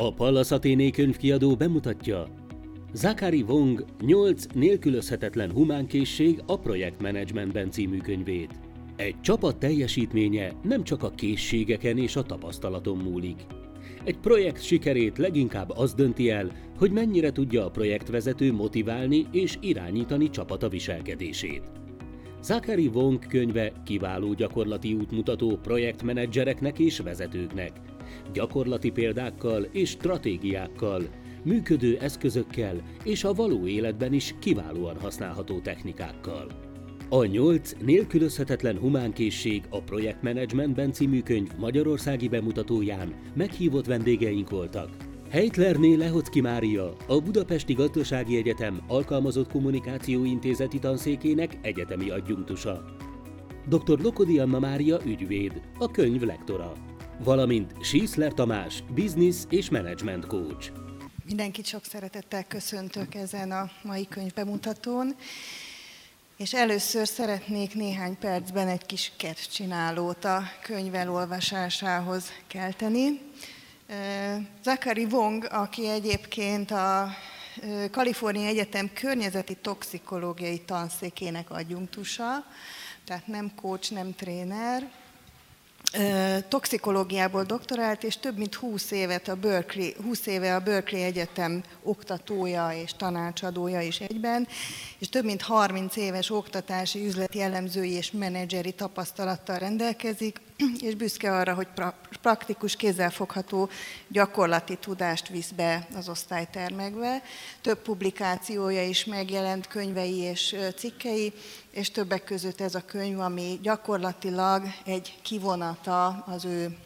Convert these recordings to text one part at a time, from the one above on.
A Pallas Athéné könyvkiadó bemutatja Zakari Wong 8 nélkülözhetetlen humánkészség a projektmenedzsmentben című könyvét. Egy csapat teljesítménye nem csak a készségeken és a tapasztalaton múlik. Egy projekt sikerét leginkább az dönti el, hogy mennyire tudja a projektvezető motiválni és irányítani csapata viselkedését. Zachary Wong könyve kiváló gyakorlati útmutató projektmenedzsereknek és vezetőknek, gyakorlati példákkal és stratégiákkal, működő eszközökkel és a való életben is kiválóan használható technikákkal. A nyolc nélkülözhetetlen humánkészség a projektmenedzsmentben című könyv magyarországi bemutatóján meghívott vendégeink voltak. Heitlerné Lehocki Mária, a Budapesti Gazdasági Egyetem Alkalmazott Kommunikáció Intézeti tanszékének egyetemi adjunktusa. Dr. Lokodi Anna Mária ügyvéd, a könyv lektora, valamint Schiessler Tamás, business és management coach. Mindenkit sok szeretettel köszöntök ezen a mai könyv bemutatón, és először szeretnék néhány percben egy kis kertcsinálót a könyv elolvasásához kelteni. Zachary Wong, aki egyébként a Kalifornia Egyetem környezeti toxikológiai tanszékének adjunktusa, tehát nem coach, nem tréner, toxikológiából doktorált, és több mint 20 évet a Berkeley, 20 éve a Berkeley Egyetem oktatója és tanácsadója is egyben, és több mint 30 éves oktatási, üzleti elemzői és menedzseri tapasztalattal rendelkezik, és büszke arra, hogy pra- praktikus, kézzelfogható gyakorlati tudást visz be az osztálytermekbe. Több publikációja is megjelent, könyvei és cikkei, és többek között ez a könyv, ami gyakorlatilag egy kivonata az ő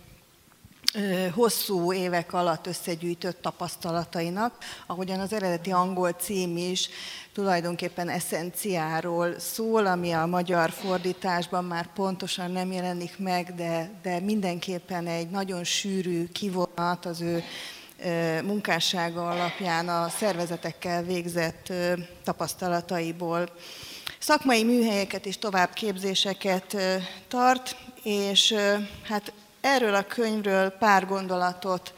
hosszú évek alatt összegyűjtött tapasztalatainak, ahogyan az eredeti angol cím is tulajdonképpen eszenciáról szól, ami a magyar fordításban már pontosan nem jelenik meg, de, de mindenképpen egy nagyon sűrű kivonat az ő munkássága alapján a szervezetekkel végzett tapasztalataiból. Szakmai műhelyeket és továbbképzéseket tart, és hát erről a könyvről pár gondolatot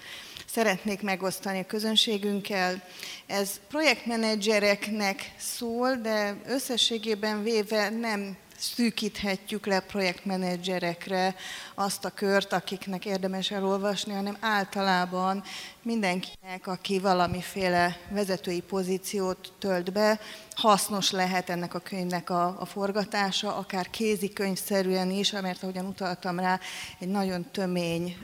szeretnék megosztani a közönségünkkel. Ez projektmenedzsereknek szól, de összességében véve nem szűkíthetjük le projektmenedzserekre azt a kört, akiknek érdemes elolvasni, hanem általában mindenkinek, aki valamiféle vezetői pozíciót tölt be, hasznos lehet ennek a könyvnek a, a forgatása, akár kézikönyvszerűen is, mert ahogyan utaltam rá, egy nagyon tömény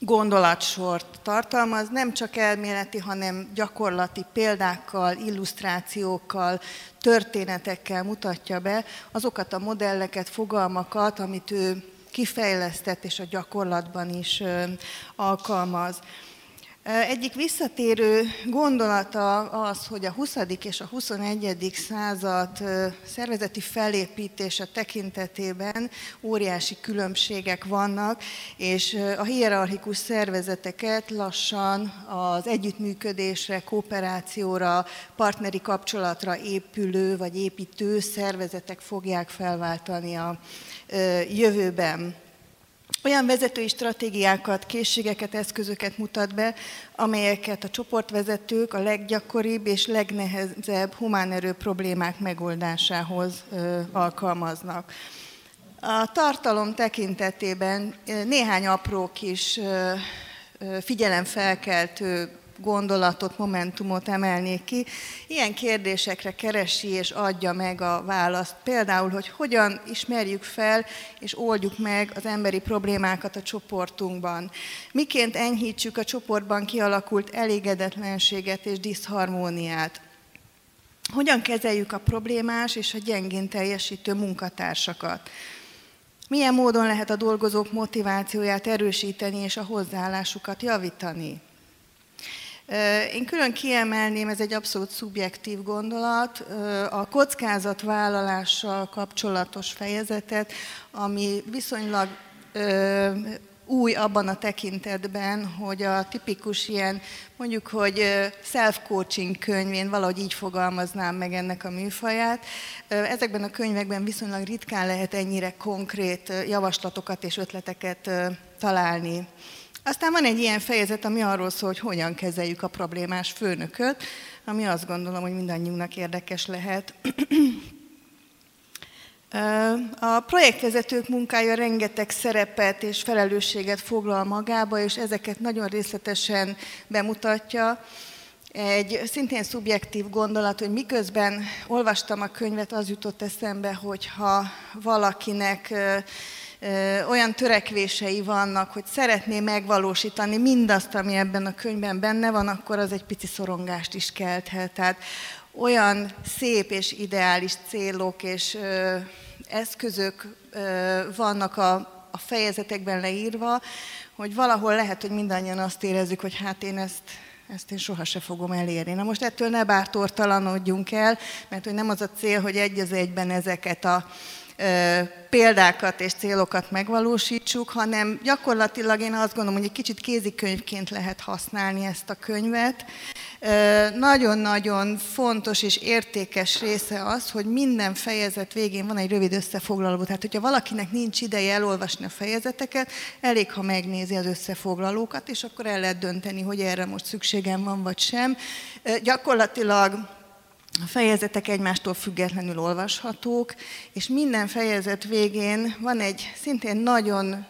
gondolatsort tartalmaz, nem csak elméleti, hanem gyakorlati példákkal, illusztrációkkal, történetekkel mutatja be azokat a modelleket, fogalmakat, amit ő kifejlesztett és a gyakorlatban is alkalmaz. Egyik visszatérő gondolata az, hogy a 20. és a 21. század szervezeti felépítése tekintetében óriási különbségek vannak, és a hierarchikus szervezeteket lassan az együttműködésre, kooperációra, partneri kapcsolatra épülő vagy építő szervezetek fogják felváltani a jövőben olyan vezetői stratégiákat, készségeket, eszközöket mutat be, amelyeket a csoportvezetők a leggyakoribb és legnehezebb humánerő problémák megoldásához alkalmaznak. A tartalom tekintetében néhány apró kis figyelemfelkeltő gondolatot, momentumot emelnék ki. Ilyen kérdésekre keresi és adja meg a választ. Például, hogy hogyan ismerjük fel és oldjuk meg az emberi problémákat a csoportunkban. Miként enyhítsük a csoportban kialakult elégedetlenséget és diszharmóniát. Hogyan kezeljük a problémás és a gyengén teljesítő munkatársakat. Milyen módon lehet a dolgozók motivációját erősíteni és a hozzáállásukat javítani? Én külön kiemelném, ez egy abszolút szubjektív gondolat, a kockázatvállalással kapcsolatos fejezetet, ami viszonylag új abban a tekintetben, hogy a tipikus ilyen, mondjuk, hogy self-coaching könyvén valahogy így fogalmaznám meg ennek a műfaját. Ezekben a könyvekben viszonylag ritkán lehet ennyire konkrét javaslatokat és ötleteket találni Aztán van egy ilyen fejezet, ami arról szól, hogy hogyan kezeljük a problémás főnököt, ami azt gondolom, hogy mindannyiunknak érdekes lehet. A projektvezetők munkája rengeteg szerepet és felelősséget foglal magába, és ezeket nagyon részletesen bemutatja. Egy szintén szubjektív gondolat, hogy miközben olvastam a könyvet, az jutott eszembe, hogy ha valakinek olyan törekvései vannak, hogy szeretné megvalósítani mindazt, ami ebben a könyvben benne van, akkor az egy pici szorongást is kelthet. Tehát olyan szép és ideális célok és eszközök vannak a, a fejezetekben leírva, hogy valahol lehet, hogy mindannyian azt érezzük, hogy hát én ezt ezt én sohasem fogom elérni. Na most ettől ne bártortalanodjunk el, mert hogy nem az a cél, hogy egy az egyben ezeket a példákat és célokat megvalósítsuk, hanem gyakorlatilag én azt gondolom, hogy egy kicsit kézikönyvként lehet használni ezt a könyvet. Nagyon-nagyon fontos és értékes része az, hogy minden fejezet végén van egy rövid összefoglaló. Tehát, hogyha valakinek nincs ideje elolvasni a fejezeteket, elég, ha megnézi az összefoglalókat, és akkor el lehet dönteni, hogy erre most szükségem van, vagy sem. Gyakorlatilag a fejezetek egymástól függetlenül olvashatók, és minden fejezet végén van egy szintén nagyon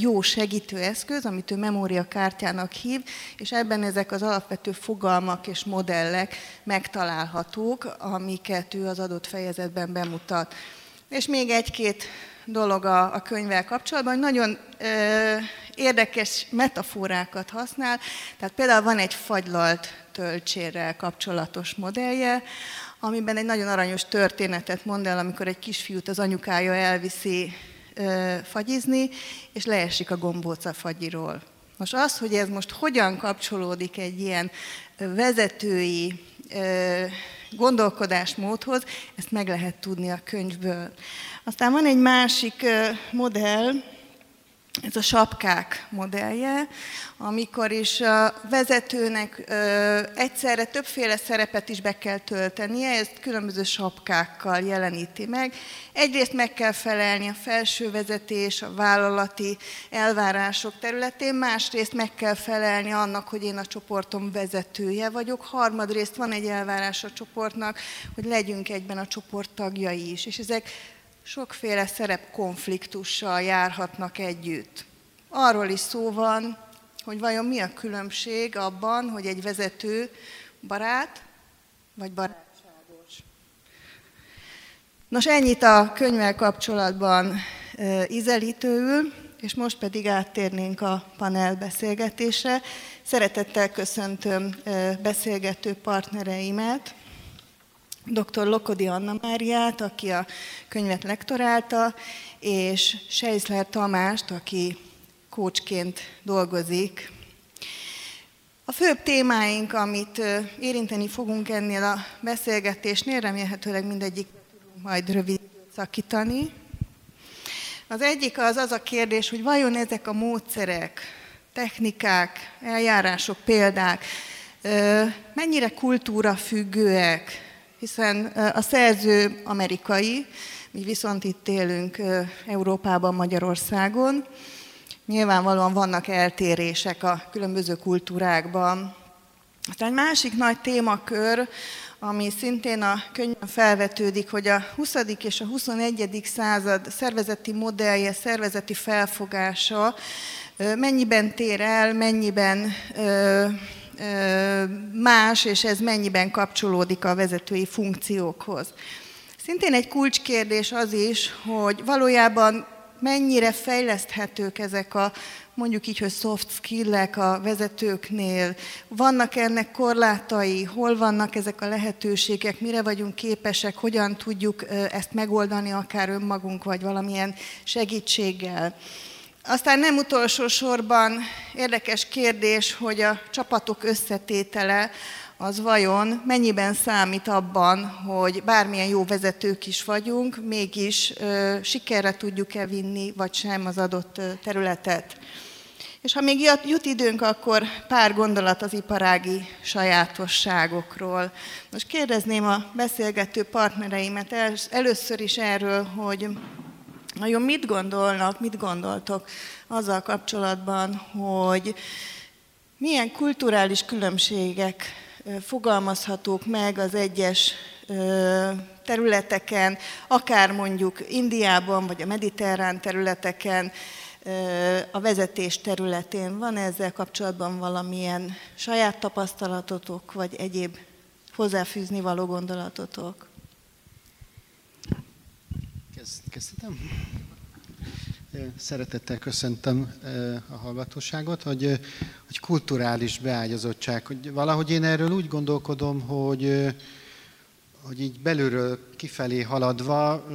jó segítőeszköz, amit ő memóriakártyának hív, és ebben ezek az alapvető fogalmak és modellek megtalálhatók, amiket ő az adott fejezetben bemutat. És még egy-két dolog a, a könyvvel kapcsolatban, nagyon ö, érdekes metaforákat használ. Tehát például van egy fagylalt töltsérrel kapcsolatos modellje, amiben egy nagyon aranyos történetet mond el, amikor egy kisfiút az anyukája elviszi ö, fagyizni, és leesik a gombóca fagyiról. Most az, hogy ez most hogyan kapcsolódik egy ilyen vezetői ö, gondolkodásmódhoz, ezt meg lehet tudni a könyvből. Aztán van egy másik modell, ez a sapkák modellje, amikor is a vezetőnek egyszerre többféle szerepet is be kell töltenie, ezt különböző sapkákkal jeleníti meg. Egyrészt meg kell felelni a felső vezetés, a vállalati elvárások területén, másrészt meg kell felelni annak, hogy én a csoportom vezetője vagyok, harmadrészt van egy elvárás a csoportnak, hogy legyünk egyben a csoport tagjai is. És ezek sokféle szerepkonfliktussal járhatnak együtt. Arról is szó van, hogy vajon mi a különbség abban, hogy egy vezető barát vagy barátságos. Nos, ennyit a könyvvel kapcsolatban ízelítőül, és most pedig áttérnénk a panel beszélgetésre. Szeretettel köszöntöm beszélgető partnereimet, dr. Lokodi Anna Máriát, aki a könyvet lektorálta, és Seisler Tamást, aki kócsként dolgozik. A főbb témáink, amit érinteni fogunk ennél a beszélgetésnél, remélhetőleg mindegyik tudunk majd rövid szakítani. Az egyik az az a kérdés, hogy vajon ezek a módszerek, technikák, eljárások, példák mennyire kultúra függőek, hiszen a szerző amerikai, mi viszont itt élünk Európában, Magyarországon. Nyilvánvalóan vannak eltérések a különböző kultúrákban. Aztán egy másik nagy témakör, ami szintén a könyvben felvetődik, hogy a 20. és a 21. század szervezeti modellje, szervezeti felfogása mennyiben tér el, mennyiben más, és ez mennyiben kapcsolódik a vezetői funkciókhoz. Szintén egy kulcskérdés az is, hogy valójában mennyire fejleszthetők ezek a mondjuk így, hogy soft skill-ek a vezetőknél, vannak ennek korlátai, hol vannak ezek a lehetőségek, mire vagyunk képesek, hogyan tudjuk ezt megoldani akár önmagunk, vagy valamilyen segítséggel. Aztán nem utolsó sorban érdekes kérdés, hogy a csapatok összetétele az vajon mennyiben számít abban, hogy bármilyen jó vezetők is vagyunk, mégis ö, sikerre tudjuk-e vinni, vagy sem az adott területet. És ha még jut időnk, akkor pár gondolat az iparági sajátosságokról. Most kérdezném a beszélgető partnereimet először is erről, hogy Nagyon mit gondolnak, mit gondoltok azzal kapcsolatban, hogy milyen kulturális különbségek fogalmazhatók meg az egyes területeken, akár mondjuk Indiában, vagy a mediterrán területeken, a vezetés területén. Van ezzel kapcsolatban valamilyen saját tapasztalatotok, vagy egyéb hozzáfűzni való gondolatotok? Kezdhetem? Szeretettel köszöntöm a hallgatóságot, hogy, hogy kulturális beágyazottság. Hogy valahogy én erről úgy gondolkodom, hogy, hogy így belülről kifelé haladva,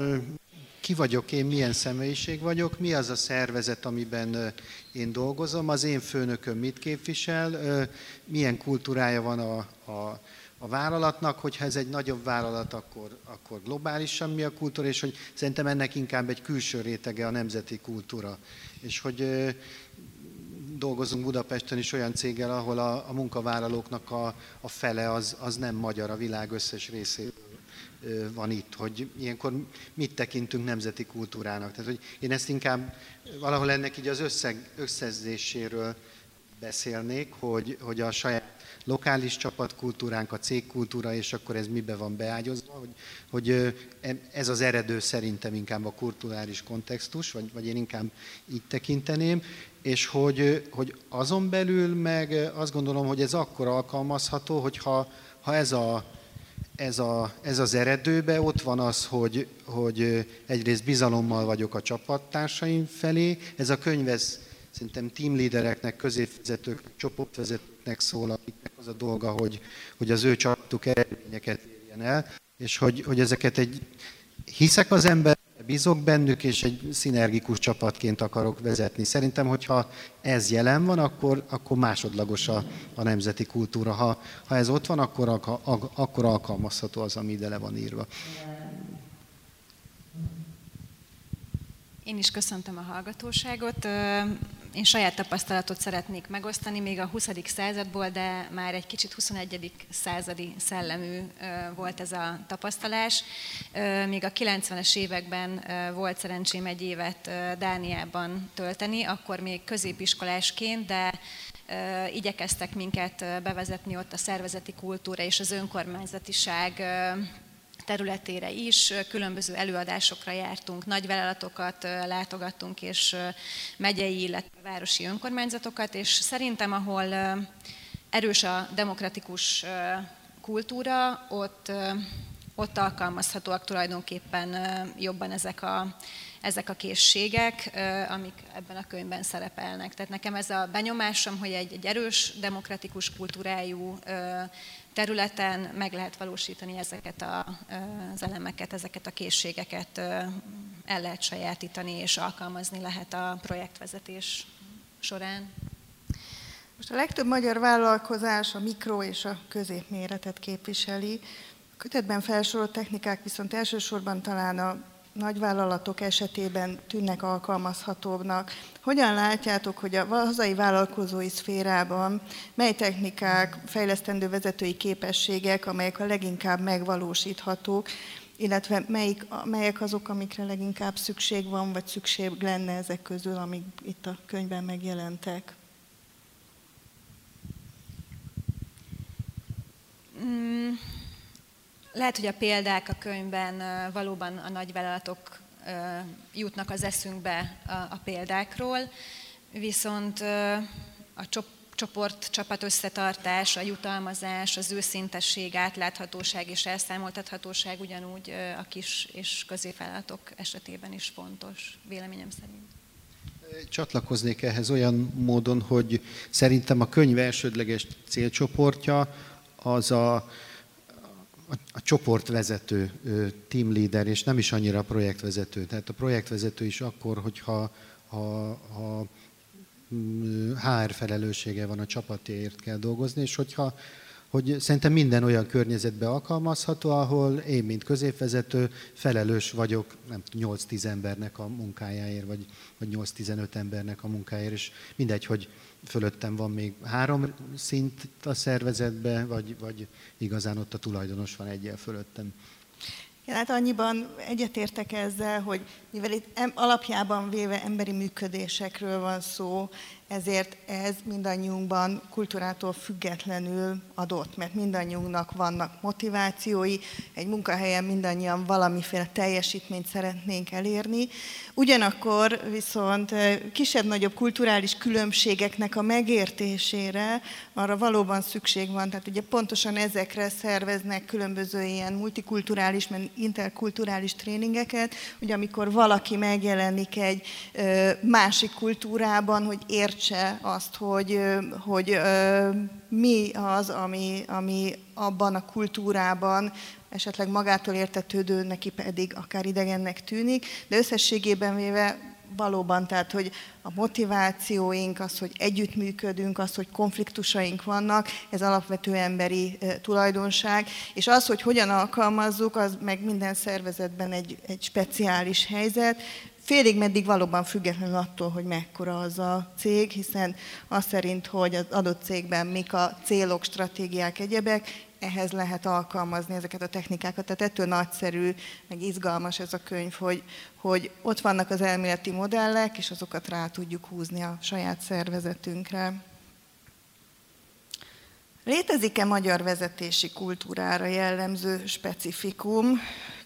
ki vagyok én, milyen személyiség vagyok, mi az a szervezet, amiben én dolgozom, az én főnököm mit képvisel, milyen kultúrája van a, a a vállalatnak, hogyha ez egy nagyobb vállalat, akkor, akkor globálisan mi a kultúra, és hogy szerintem ennek inkább egy külső rétege a nemzeti kultúra. És hogy dolgozunk Budapesten is olyan céggel, ahol a, a munkavállalóknak a, a fele az, az nem magyar, a világ összes részéből van itt, hogy ilyenkor mit tekintünk nemzeti kultúrának. Tehát, hogy én ezt inkább valahol ennek így az összeg, összezéséről beszélnék, hogy, hogy a saját lokális csapatkultúránk, a cégkultúra, és akkor ez mibe van beágyazva, hogy, hogy ez az eredő szerintem inkább a kulturális kontextus, vagy, vagy én inkább így tekinteném, és hogy, hogy azon belül meg azt gondolom, hogy ez akkor alkalmazható, hogyha ha ez a ez, a, ez az eredőbe, ott van az, hogy, hogy egyrészt bizalommal vagyok a csapattársaim felé. Ez a könyv, ez szerintem teamleadereknek, középvezetők, csoportvezetőknek szól, akiknek az a dolga, hogy, hogy az ő csapatuk eredményeket érjen el, és hogy, hogy ezeket egy, hiszek az ember, bízok bennük, és egy szinergikus csapatként akarok vezetni. Szerintem, hogyha ez jelen van, akkor, akkor másodlagos a, a nemzeti kultúra. Ha, ha ez ott van, akkor, akkor alkalmazható az, ami ide le van írva. Én is köszöntöm a hallgatóságot. Én saját tapasztalatot szeretnék megosztani, még a 20. századból, de már egy kicsit 21. századi szellemű volt ez a tapasztalás. Még a 90-es években volt szerencsém egy évet Dániában tölteni, akkor még középiskolásként, de igyekeztek minket bevezetni ott a szervezeti kultúra és az önkormányzatiság területére is, különböző előadásokra jártunk, nagyvállalatokat látogattunk, és megyei, illetve városi önkormányzatokat, és szerintem, ahol erős a demokratikus kultúra, ott, ott alkalmazhatóak tulajdonképpen jobban ezek a, ezek a készségek, amik ebben a könyvben szerepelnek. Tehát nekem ez a benyomásom, hogy egy, egy erős demokratikus kultúrájú területen meg lehet valósítani ezeket a, az elemeket, ezeket a készségeket el lehet sajátítani és alkalmazni lehet a projektvezetés során. Most a legtöbb magyar vállalkozás a mikro és a középméretet képviseli. A kötetben felsorolt technikák viszont elsősorban talán a nagyvállalatok esetében tűnnek alkalmazhatóbbnak. Hogyan látjátok, hogy a hazai vállalkozói szférában mely technikák, fejlesztendő vezetői képességek, amelyek a leginkább megvalósíthatók, illetve melyik, melyek azok, amikre leginkább szükség van, vagy szükség lenne ezek közül, amik itt a könyvben megjelentek? Lehet, hogy a példák a könyvben valóban a nagyvállalatok jutnak az eszünkbe a, a példákról, viszont a csoport, csapat összetartás, a jutalmazás, az őszintesség, átláthatóság és elszámoltathatóság ugyanúgy a kis és középvállalatok esetében is fontos, véleményem szerint. Csatlakoznék ehhez olyan módon, hogy szerintem a könyv elsődleges célcsoportja az a a, a csoportvezető, team leader, és nem is annyira a projektvezető. Tehát a projektvezető is akkor, hogyha ha, ha mm, HR felelőssége van a csapatért kell dolgozni, és hogyha hogy szerintem minden olyan környezetbe alkalmazható, ahol én, mint középvezető, felelős vagyok nem 8-10 embernek a munkájáért, vagy, vagy 8-15 embernek a munkájáért, és mindegy, hogy fölöttem van még három szint a szervezetbe, vagy, vagy igazán ott a tulajdonos van egyel fölöttem. Ja, hát annyiban egyetértek ezzel, hogy mivel itt alapjában véve emberi működésekről van szó, ezért ez mindannyiunkban kultúrától függetlenül adott, mert mindannyiunknak vannak motivációi, egy munkahelyen mindannyian valamiféle teljesítményt szeretnénk elérni. Ugyanakkor viszont kisebb-nagyobb kulturális különbségeknek a megértésére arra valóban szükség van. Tehát ugye pontosan ezekre szerveznek különböző ilyen multikulturális, mert interkulturális tréningeket, hogy amikor valaki megjelenik egy másik kultúrában, hogy értse értse azt, hogy, hogy mi az, ami, ami abban a kultúrában esetleg magától értetődő, neki pedig akár idegennek tűnik, de összességében véve valóban, tehát hogy a motivációink, az, hogy együttműködünk, az, hogy konfliktusaink vannak, ez alapvető emberi tulajdonság, és az, hogy hogyan alkalmazzuk, az meg minden szervezetben egy, egy speciális helyzet, félig meddig valóban függetlenül attól, hogy mekkora az a cég, hiszen az szerint, hogy az adott cégben mik a célok, stratégiák, egyebek, ehhez lehet alkalmazni ezeket a technikákat. Tehát ettől nagyszerű, meg izgalmas ez a könyv, hogy, hogy ott vannak az elméleti modellek, és azokat rá tudjuk húzni a saját szervezetünkre. Létezik-e magyar vezetési kultúrára jellemző specifikum?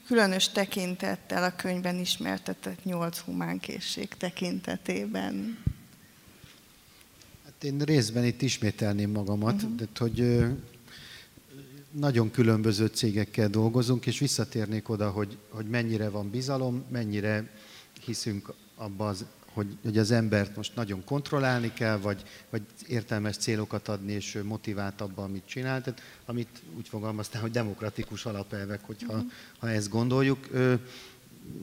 Különös tekintettel a könyvben ismertetett nyolc humánkészség tekintetében? Hát én részben itt ismételném magamat, uh-huh. de hogy nagyon különböző cégekkel dolgozunk, és visszatérnék oda, hogy, hogy mennyire van bizalom, mennyire hiszünk abba az hogy, hogy az embert most nagyon kontrollálni kell, vagy, vagy értelmes célokat adni, és ő motivált abban, amit csinál. Tehát, amit úgy fogalmaztál, hogy demokratikus alapelvek, hogyha uh-huh. ha ezt gondoljuk.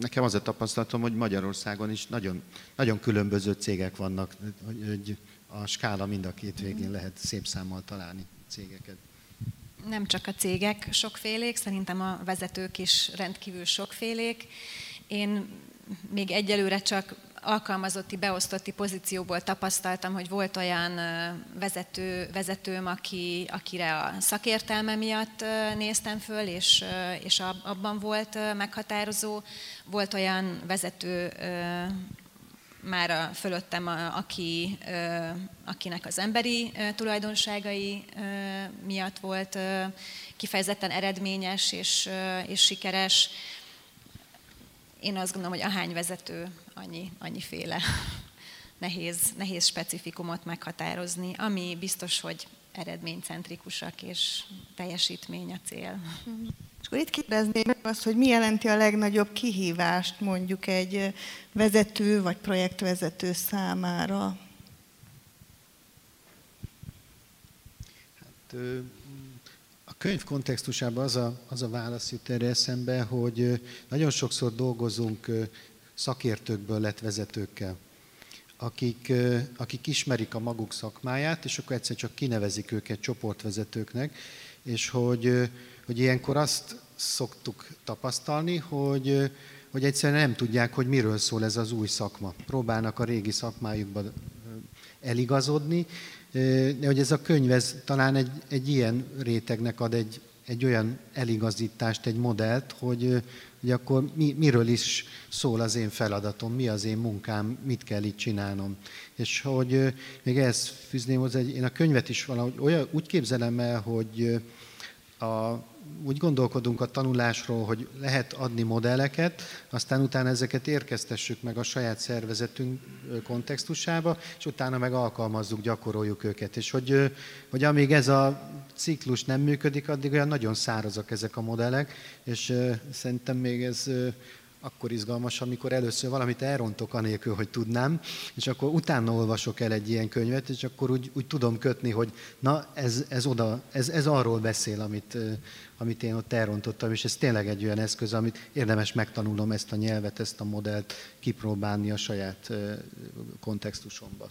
Nekem az a tapasztalatom, hogy Magyarországon is nagyon, nagyon különböző cégek vannak, hogy a skála mind a két végén lehet szép számmal találni cégeket. Nem csak a cégek sokfélék, szerintem a vezetők is rendkívül sokfélék. Én még egyelőre csak alkalmazotti, beosztotti pozícióból tapasztaltam, hogy volt olyan vezető, vezetőm, aki, akire a szakértelme miatt néztem föl, és, és abban volt meghatározó. Volt olyan vezető már a fölöttem, aki, akinek az emberi tulajdonságai miatt volt kifejezetten eredményes és, és sikeres. Én azt gondolom, hogy ahány vezető annyi, annyiféle nehéz, nehéz specifikumot meghatározni, ami biztos, hogy eredménycentrikusak és teljesítmény a cél. És akkor itt kérdezném azt, hogy mi jelenti a legnagyobb kihívást mondjuk egy vezető vagy projektvezető számára? Hát, a könyv kontextusában az a, az a válasz jut erre eszembe, hogy nagyon sokszor dolgozunk szakértőkből lett vezetőkkel, akik, akik ismerik a maguk szakmáját, és akkor egyszer csak kinevezik őket csoportvezetőknek, és hogy, hogy ilyenkor azt szoktuk tapasztalni, hogy, hogy egyszerűen nem tudják, hogy miről szól ez az új szakma. Próbálnak a régi szakmájukba eligazodni, hogy ez a könyv ez talán egy, egy ilyen rétegnek ad egy, egy olyan eligazítást, egy modellt, hogy, hogy akkor mi, miről is szól az én feladatom, mi az én munkám, mit kell itt csinálnom. És hogy még ehhez fűzném hozzá, én a könyvet is valahogy olyan, úgy képzelem el, hogy a úgy gondolkodunk a tanulásról, hogy lehet adni modelleket, aztán utána ezeket érkeztessük meg a saját szervezetünk kontextusába, és utána meg alkalmazzuk, gyakoroljuk őket. És hogy, hogy amíg ez a ciklus nem működik, addig olyan nagyon szárazak ezek a modellek, és szerintem még ez akkor izgalmas, amikor először valamit elrontok anélkül, hogy tudnám, és akkor utána olvasok el egy ilyen könyvet, és akkor úgy, úgy tudom kötni, hogy na, ez, ez oda, ez, ez arról beszél, amit, amit én ott elrontottam, és ez tényleg egy olyan eszköz, amit érdemes megtanulnom ezt a nyelvet, ezt a modellt kipróbálni a saját kontextusomba.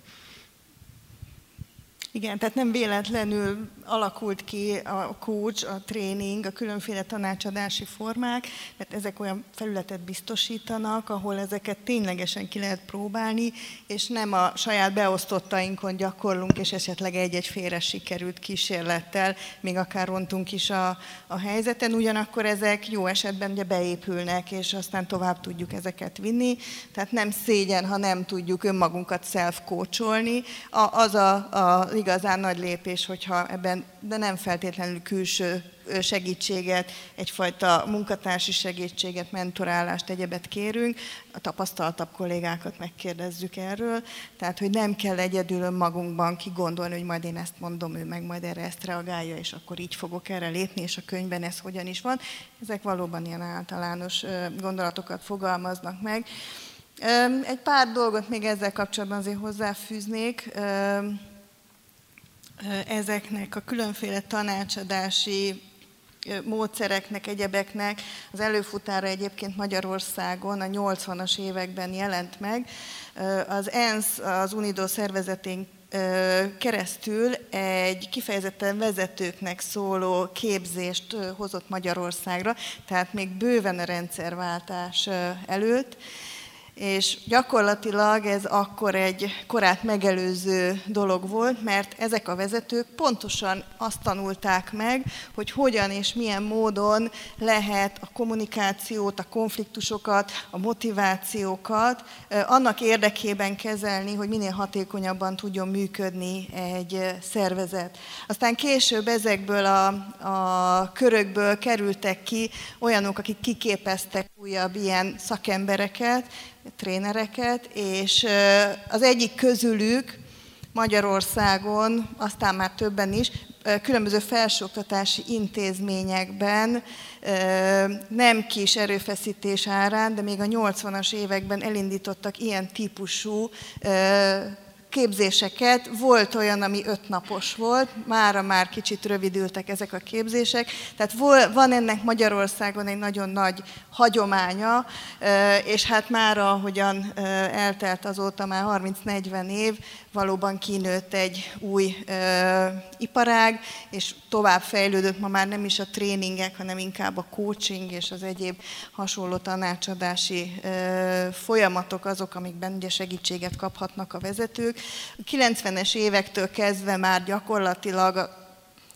Igen, tehát nem véletlenül alakult ki a coach, a tréning, a különféle tanácsadási formák, mert ezek olyan felületet biztosítanak, ahol ezeket ténylegesen ki lehet próbálni, és nem a saját beosztottainkon gyakorlunk, és esetleg egy-egy félre sikerült kísérlettel, még akár rontunk is a, a helyzeten, ugyanakkor ezek jó esetben ugye beépülnek, és aztán tovább tudjuk ezeket vinni, tehát nem szégyen, ha nem tudjuk önmagunkat self-coacholni, az a, a igazán nagy lépés, hogyha ebben, de nem feltétlenül külső segítséget, egyfajta munkatársi segítséget, mentorálást, egyebet kérünk, a tapasztaltabb kollégákat megkérdezzük erről, tehát hogy nem kell egyedül magunkban kigondolni, hogy majd én ezt mondom, ő meg majd erre ezt reagálja, és akkor így fogok erre lépni, és a könyvben ez hogyan is van. Ezek valóban ilyen általános gondolatokat fogalmaznak meg. Egy pár dolgot még ezzel kapcsolatban azért hozzáfűznék ezeknek a különféle tanácsadási módszereknek, egyebeknek az előfutára egyébként Magyarországon a 80-as években jelent meg. Az ENSZ, az UNIDO szervezetén keresztül egy kifejezetten vezetőknek szóló képzést hozott Magyarországra, tehát még bőven a rendszerváltás előtt és gyakorlatilag ez akkor egy korát megelőző dolog volt, mert ezek a vezetők pontosan azt tanulták meg, hogy hogyan és milyen módon lehet a kommunikációt, a konfliktusokat, a motivációkat annak érdekében kezelni, hogy minél hatékonyabban tudjon működni egy szervezet. Aztán később ezekből a, a körökből kerültek ki olyanok, akik kiképeztek újabb ilyen szakembereket, trénereket, és az egyik közülük Magyarországon, aztán már többen is, különböző felsőoktatási intézményekben nem kis erőfeszítés árán, de még a 80-as években elindítottak ilyen típusú képzéseket. Volt olyan, ami ötnapos volt, mára már kicsit rövidültek ezek a képzések. Tehát van ennek Magyarországon egy nagyon nagy hagyománya, és hát már ahogyan eltelt azóta már 30-40 év, valóban kinőtt egy új iparág, és tovább fejlődött ma már nem is a tréningek, hanem inkább a coaching és az egyéb hasonló tanácsadási folyamatok azok, amikben ugye segítséget kaphatnak a vezetők. A 90-es évektől kezdve már gyakorlatilag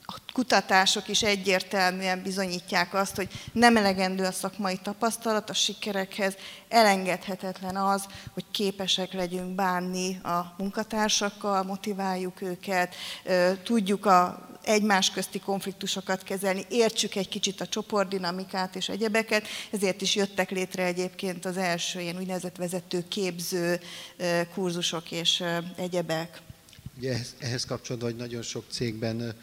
a kutatások is egyértelműen bizonyítják azt, hogy nem elegendő a szakmai tapasztalat a sikerekhez, elengedhetetlen az, hogy képesek legyünk bánni a munkatársakkal, motiváljuk őket, tudjuk a egymás közti konfliktusokat kezelni, értsük egy kicsit a csoportdinamikát és egyebeket, ezért is jöttek létre egyébként az első ilyen úgynevezett vezető képző kurzusok és egyebek. Ugye ehhez, kapcsolódva, hogy nagyon sok cégben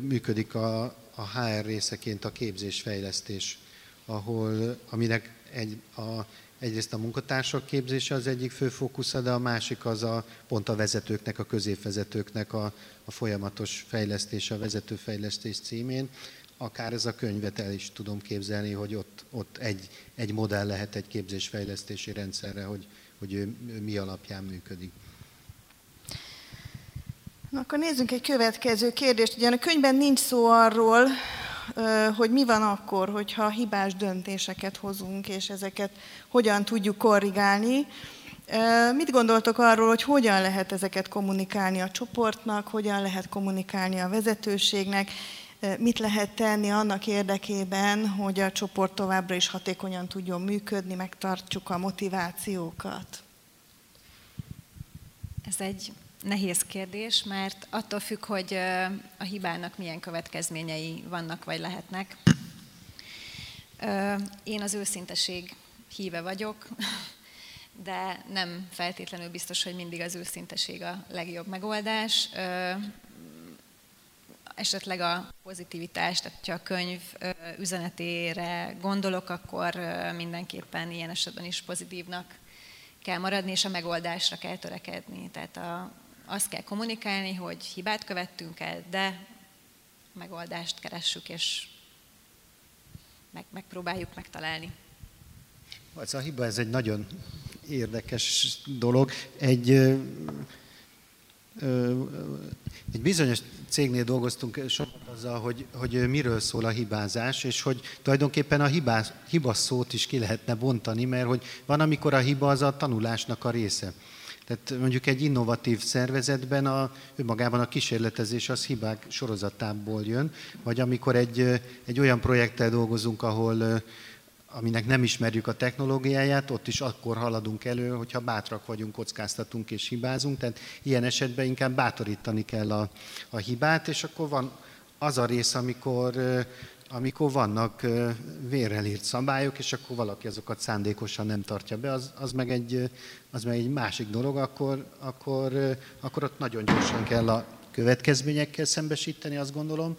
működik a, a HR részeként a képzésfejlesztés, ahol, aminek egy, a, egyrészt a munkatársak képzése az egyik fő fókusza, de a másik az a pont a vezetőknek, a középvezetőknek a, a folyamatos fejlesztése, a vezetőfejlesztés címén. Akár ez a könyvet el is tudom képzelni, hogy ott, ott egy, egy modell lehet egy képzésfejlesztési rendszerre, hogy, hogy ő mi alapján működik. Na, akkor nézzünk egy következő kérdést. Ugye a könyvben nincs szó arról, hogy mi van akkor, hogyha hibás döntéseket hozunk, és ezeket hogyan tudjuk korrigálni. Mit gondoltok arról, hogy hogyan lehet ezeket kommunikálni a csoportnak, hogyan lehet kommunikálni a vezetőségnek, mit lehet tenni annak érdekében, hogy a csoport továbbra is hatékonyan tudjon működni, megtartsuk a motivációkat? Ez egy nehéz kérdés, mert attól függ, hogy a hibának milyen következményei vannak vagy lehetnek. Én az őszinteség híve vagyok, de nem feltétlenül biztos, hogy mindig az őszinteség a legjobb megoldás. Esetleg a pozitivitás, tehát ha a könyv üzenetére gondolok, akkor mindenképpen ilyen esetben is pozitívnak kell maradni, és a megoldásra kell törekedni. Tehát a, azt kell kommunikálni, hogy hibát követtünk el, de megoldást keressük, és meg, megpróbáljuk megtalálni. Ez a hiba, ez egy nagyon érdekes dolog. Egy egy bizonyos cégnél dolgoztunk sokat azzal, hogy, hogy miről szól a hibázás, és hogy tulajdonképpen a hibás, hiba szót is ki lehetne bontani, mert hogy van, amikor a hiba az a tanulásnak a része. Tehát mondjuk egy innovatív szervezetben a, önmagában a kísérletezés az hibák sorozatából jön, vagy amikor egy, egy olyan projekttel dolgozunk, ahol aminek nem ismerjük a technológiáját, ott is akkor haladunk elő, hogyha bátrak vagyunk, kockáztatunk és hibázunk. Tehát ilyen esetben inkább bátorítani kell a, a hibát, és akkor van az a rész, amikor, amikor vannak vérrel írt szabályok, és akkor valaki azokat szándékosan nem tartja be, az, az, meg, egy, az meg egy másik dolog, akkor, akkor, akkor ott nagyon gyorsan kell a következményekkel szembesíteni, azt gondolom,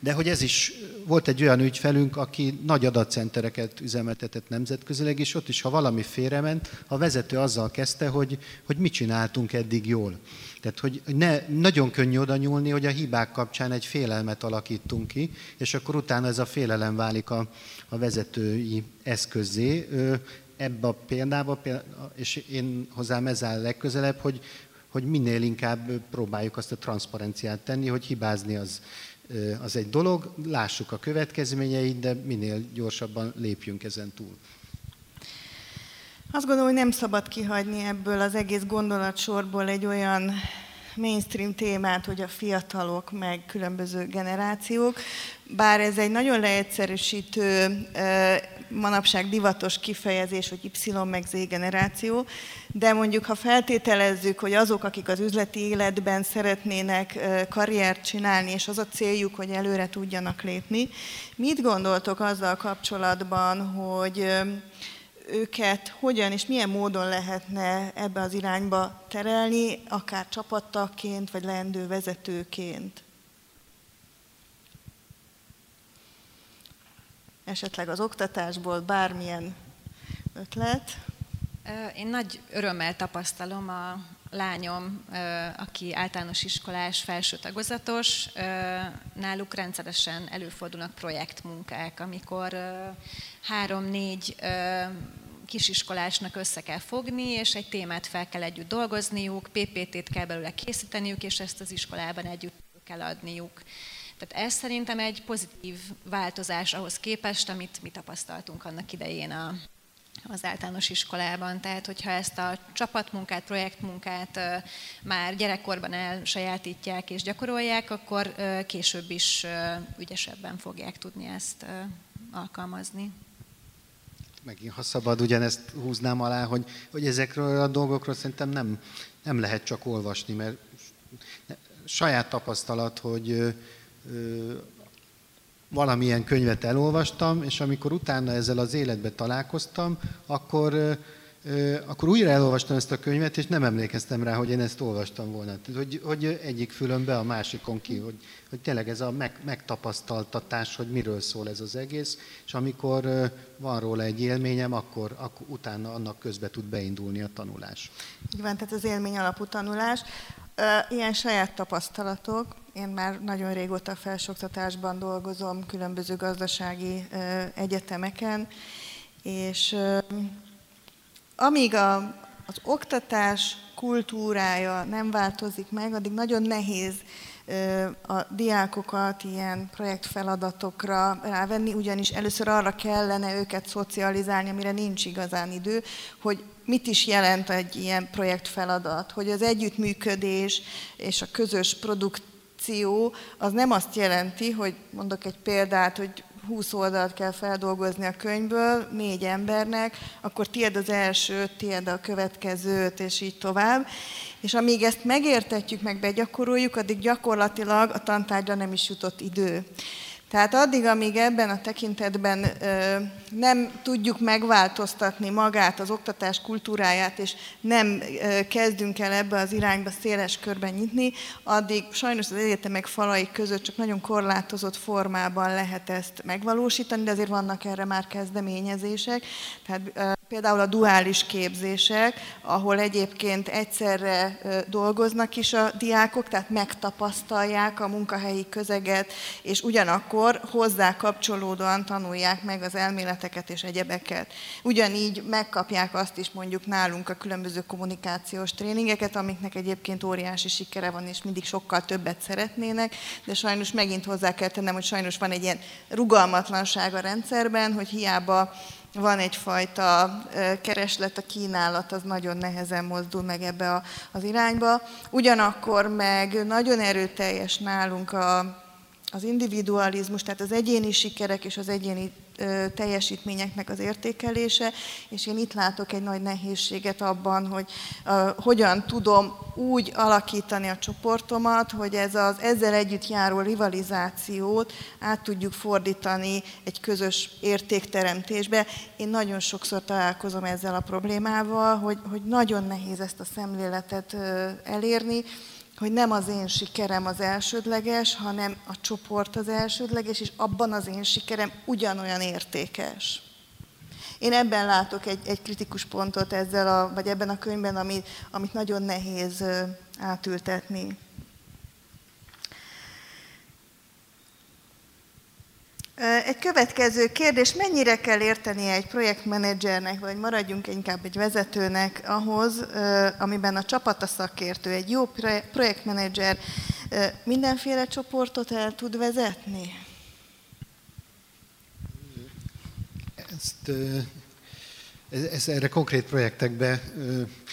de hogy ez is, volt egy olyan ügyfelünk, aki nagy adatcentereket üzemeltetett nemzetközileg, és ott is, ha valami félrement, a vezető azzal kezdte, hogy, hogy mit csináltunk eddig jól. Tehát, hogy ne, nagyon könnyű oda nyúlni, hogy a hibák kapcsán egy félelmet alakítunk ki, és akkor utána ez a félelem válik a, a vezetői eszközé. Ebbe a példába, és én hozzám ez áll legközelebb, hogy, hogy minél inkább próbáljuk azt a transzparenciát tenni, hogy hibázni az az egy dolog, lássuk a következményeit, de minél gyorsabban lépjünk ezen túl. Azt gondolom, hogy nem szabad kihagyni ebből az egész gondolatsorból egy olyan mainstream témát, hogy a fiatalok, meg különböző generációk, bár ez egy nagyon leegyszerűsítő, manapság divatos kifejezés, hogy Y meg Z generáció, de mondjuk ha feltételezzük, hogy azok, akik az üzleti életben szeretnének karriert csinálni, és az a céljuk, hogy előre tudjanak lépni, mit gondoltok azzal kapcsolatban, hogy őket hogyan és milyen módon lehetne ebbe az irányba terelni, akár csapattaként, vagy leendő vezetőként? Esetleg az oktatásból bármilyen ötlet? Én nagy örömmel tapasztalom a lányom, aki általános iskolás, felső tagozatos, náluk rendszeresen előfordulnak projektmunkák, amikor három-négy kisiskolásnak össze kell fogni, és egy témát fel kell együtt dolgozniuk, PPT-t kell belőle készíteniük, és ezt az iskolában együtt kell adniuk. Tehát ez szerintem egy pozitív változás ahhoz képest, amit mi tapasztaltunk annak idején a, az általános iskolában. Tehát, hogyha ezt a csapatmunkát, projektmunkát már gyerekkorban elsajátítják és gyakorolják, akkor később is ügyesebben fogják tudni ezt alkalmazni. Megint, ha szabad, ugyanezt húznám alá, hogy, hogy ezekről a dolgokról szerintem nem, nem lehet csak olvasni, mert saját tapasztalat, hogy valamilyen könyvet elolvastam, és amikor utána ezzel az életbe találkoztam, akkor, akkor újra elolvastam ezt a könyvet, és nem emlékeztem rá, hogy én ezt olvastam volna. Hogy, hogy egyik fülönbe a másikon ki, hogy, hogy tényleg ez a meg, megtapasztaltatás, hogy miről szól ez az egész, és amikor van róla egy élményem, akkor, akkor utána annak közbe tud beindulni a tanulás. Így van, tehát az élmény alapú tanulás. Ilyen saját tapasztalatok, én már nagyon régóta felsőoktatásban dolgozom, különböző gazdasági egyetemeken, és amíg a, az oktatás kultúrája nem változik meg, addig nagyon nehéz a diákokat ilyen projektfeladatokra rávenni, ugyanis először arra kellene őket szocializálni, amire nincs igazán idő, hogy mit is jelent egy ilyen projektfeladat, hogy az együttműködés és a közös produkt akció az nem azt jelenti, hogy mondok egy példát, hogy 20 oldalt kell feldolgozni a könyvből négy embernek, akkor tiéd az első, tiéd a következőt, és így tovább. És amíg ezt megértetjük, meg begyakoroljuk, addig gyakorlatilag a tantárgyra nem is jutott idő. Tehát addig, amíg ebben a tekintetben nem tudjuk megváltoztatni magát, az oktatás kultúráját, és nem kezdünk el ebbe az irányba széles körben nyitni, addig sajnos az egyetemek falai között csak nagyon korlátozott formában lehet ezt megvalósítani, de azért vannak erre már kezdeményezések. Tehát például a duális képzések, ahol egyébként egyszerre dolgoznak is a diákok, tehát megtapasztalják a munkahelyi közeget, és ugyanakkor hozzá kapcsolódóan tanulják meg az elméleteket és egyebeket. Ugyanígy megkapják azt is mondjuk nálunk a különböző kommunikációs tréningeket, amiknek egyébként óriási sikere van, és mindig sokkal többet szeretnének, de sajnos megint hozzá kell tennem, hogy sajnos van egy ilyen rugalmatlanság a rendszerben, hogy hiába van egyfajta kereslet, a kínálat az nagyon nehezen mozdul meg ebbe az irányba. Ugyanakkor meg nagyon erőteljes nálunk a, az individualizmus, tehát az egyéni sikerek és az egyéni teljesítményeknek az értékelése, és én itt látok egy nagy nehézséget abban, hogy uh, hogyan tudom úgy alakítani a csoportomat, hogy ez az ezzel együtt járó rivalizációt át tudjuk fordítani egy közös értékteremtésbe. Én nagyon sokszor találkozom ezzel a problémával, hogy, hogy nagyon nehéz ezt a szemléletet uh, elérni, hogy nem az én sikerem az elsődleges, hanem a csoport az elsődleges, és abban az én sikerem ugyanolyan értékes. Én ebben látok egy, egy kritikus pontot ezzel, a, vagy ebben a könyvben, amit, amit nagyon nehéz átültetni. Egy következő kérdés, mennyire kell értenie egy projektmenedzsernek, vagy maradjunk inkább egy vezetőnek ahhoz, amiben a csapat a szakértő, egy jó projektmenedzser mindenféle csoportot el tud vezetni? Ezt ez, ez erre konkrét projektekbe,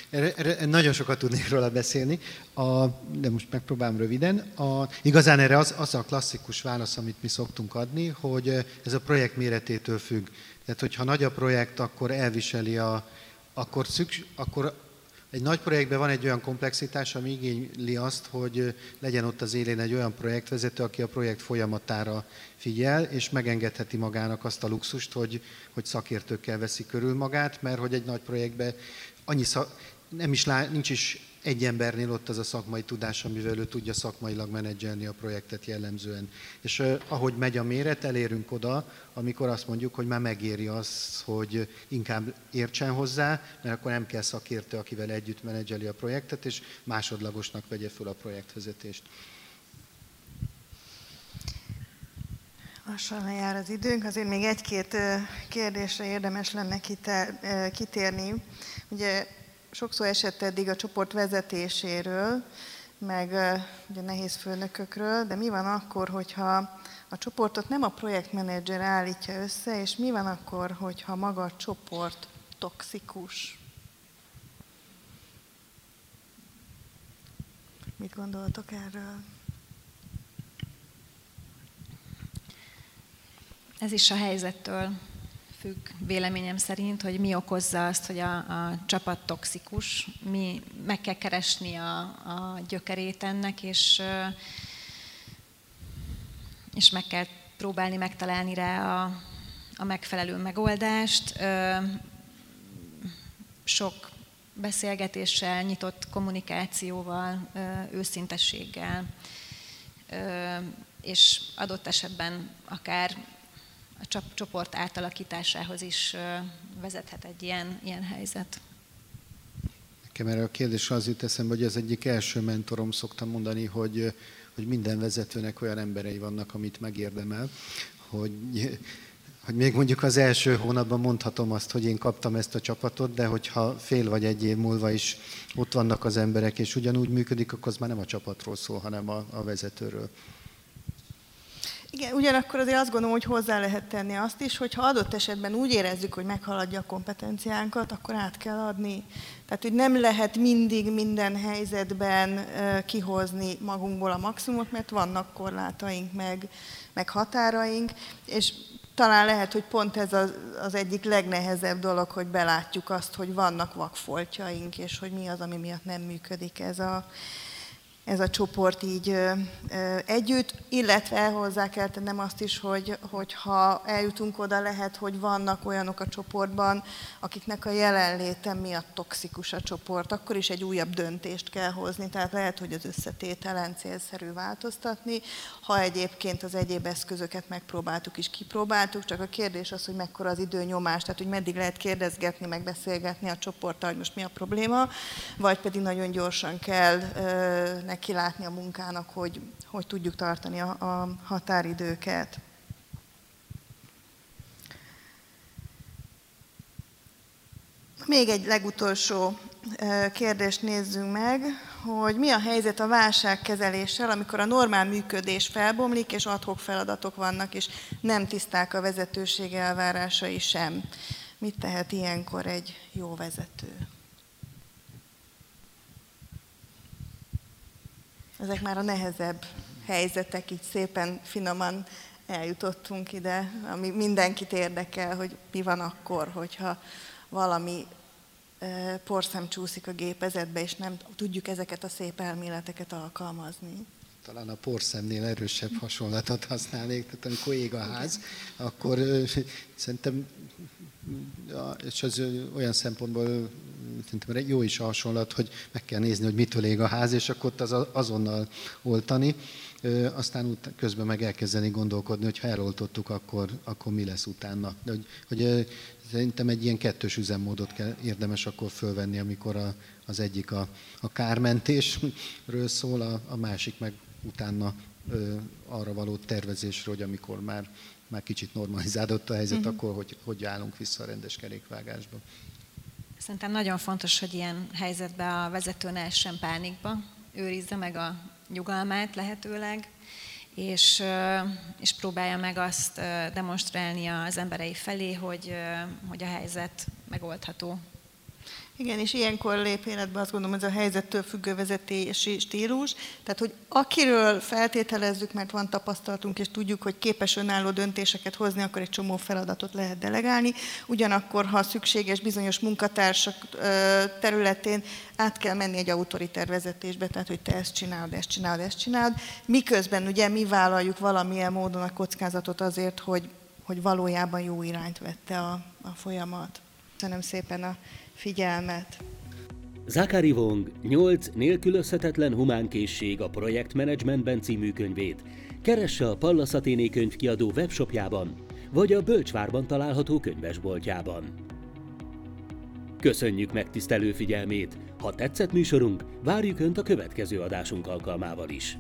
erre, erre nagyon sokat tudnék róla beszélni, a, de most megpróbálom röviden. A, igazán erre az, az a klasszikus válasz, amit mi szoktunk adni, hogy ez a projekt méretétől függ. Tehát, hogyha nagy a projekt, akkor elviseli a, akkor, szükség, akkor egy nagy projektben van egy olyan komplexitás, ami igényli azt, hogy legyen ott az élén egy olyan projektvezető, aki a projekt folyamatára figyel, és megengedheti magának azt a luxust, hogy, hogy szakértőkkel veszi körül magát, mert hogy egy nagy projektben annyi szak, nem is lá, nincs is egy embernél ott az a szakmai tudás, amivel ő tudja szakmailag menedzselni a projektet jellemzően. És ahogy megy a méret, elérünk oda, amikor azt mondjuk, hogy már megéri az, hogy inkább értsen hozzá, mert akkor nem kell szakértő, akivel együtt menedzseli a projektet, és másodlagosnak vegye föl a projektvezetést. Lassan lejár az időnk, azért még egy-két kérdésre érdemes lenne kitérni. Ugye sokszor esett eddig a csoport vezetéséről, meg ugye nehéz főnökökről, de mi van akkor, hogyha a csoportot nem a projektmenedzser állítja össze, és mi van akkor, hogyha maga a csoport toxikus? Mit gondoltok erről? Ez is a helyzettől függ véleményem szerint, hogy mi okozza azt, hogy a, a csapat toxikus. Mi meg kell keresni a, a gyökerét ennek, és, és meg kell próbálni megtalálni rá a, a megfelelő megoldást. Sok beszélgetéssel, nyitott kommunikációval, őszintességgel, és adott esetben akár csoport átalakításához is vezethet egy ilyen, ilyen helyzet. Nekem erre a kérdésre az jut eszembe, hogy az egyik első mentorom szokta mondani, hogy, hogy minden vezetőnek olyan emberei vannak, amit megérdemel, hogy, hogy még mondjuk az első hónapban mondhatom azt, hogy én kaptam ezt a csapatot, de hogyha fél vagy egy év múlva is ott vannak az emberek, és ugyanúgy működik, akkor az már nem a csapatról szól, hanem a, a vezetőről. Igen, ugyanakkor azért azt gondolom, hogy hozzá lehet tenni azt is, hogy ha adott esetben úgy érezzük, hogy meghaladja a kompetenciánkat, akkor át kell adni. Tehát, hogy nem lehet mindig minden helyzetben kihozni magunkból a maximumot, mert vannak korlátaink, meg, meg határaink, és talán lehet, hogy pont ez az, egyik legnehezebb dolog, hogy belátjuk azt, hogy vannak vakfoltjaink, és hogy mi az, ami miatt nem működik ez a, ez a csoport így együtt, illetve hozzá kell tennem azt is, hogy, hogy ha eljutunk oda, lehet, hogy vannak olyanok a csoportban, akiknek a jelenléte miatt toxikus a csoport, akkor is egy újabb döntést kell hozni, tehát lehet, hogy az összetételen célszerű változtatni. Ha egyébként az egyéb eszközöket megpróbáltuk is, kipróbáltuk, csak a kérdés az, hogy mekkora az időnyomás, tehát hogy meddig lehet kérdezgetni, megbeszélgetni a csoporttal, hogy most mi a probléma, vagy pedig nagyon gyorsan kell neki látni a munkának, hogy, hogy tudjuk tartani a, a határidőket. Még egy legutolsó kérdést nézzünk meg, hogy mi a helyzet a válságkezeléssel, amikor a normál működés felbomlik, és adhok feladatok vannak, és nem tiszták a vezetőség elvárásai sem. Mit tehet ilyenkor egy jó vezető? Ezek már a nehezebb helyzetek, így szépen, finoman eljutottunk ide, ami mindenkit érdekel, hogy mi van akkor, hogyha valami porszem csúszik a gépezetbe, és nem tudjuk ezeket a szép elméleteket alkalmazni. Talán a porszemnél erősebb hasonlatot használnék, tehát amikor ég a ház, akkor szerintem, és az olyan szempontból szerintem jó is a hasonlat, hogy meg kell nézni, hogy mitől ég a ház, és akkor ott az azonnal oltani. Aztán közben meg elkezdeni gondolkodni, hogy ha eloltottuk, akkor, akkor mi lesz utána. De hogy, hogy szerintem egy ilyen kettős üzemmódot kell érdemes akkor fölvenni, amikor a, az egyik a, a kármentésről szól, a, a másik meg utána ö, arra való tervezésről, hogy amikor már, már kicsit normalizálódott a helyzet, uh-huh. akkor hogy, hogy állunk vissza a rendes kerékvágásba. Szerintem nagyon fontos, hogy ilyen helyzetben a vezető ne essen pánikba, őrizze meg a nyugalmát lehetőleg, és, és próbálja meg azt demonstrálni az emberei felé, hogy, hogy a helyzet megoldható. Igen, és ilyenkor lép életbe azt gondolom, ez a helyzettől függő vezetési stílus. Tehát, hogy akiről feltételezzük, mert van tapasztalatunk, és tudjuk, hogy képes önálló döntéseket hozni, akkor egy csomó feladatot lehet delegálni. Ugyanakkor, ha szükséges bizonyos munkatársak területén át kell menni egy autoriter vezetésbe, tehát, hogy te ezt csinálod, ezt csinálod, ezt csinálod. Miközben ugye mi vállaljuk valamilyen módon a kockázatot azért, hogy, hogy valójában jó irányt vette a, a folyamat. Köszönöm szépen a figyelmet. Zakari Wong 8 nélkülözhetetlen humánkészség a projektmenedzsmentben című könyvét keresse a Pallas Athéné könyvkiadó webshopjában, vagy a Bölcsvárban található könyvesboltjában. Köszönjük megtisztelő figyelmét! Ha tetszett műsorunk, várjuk Önt a következő adásunk alkalmával is.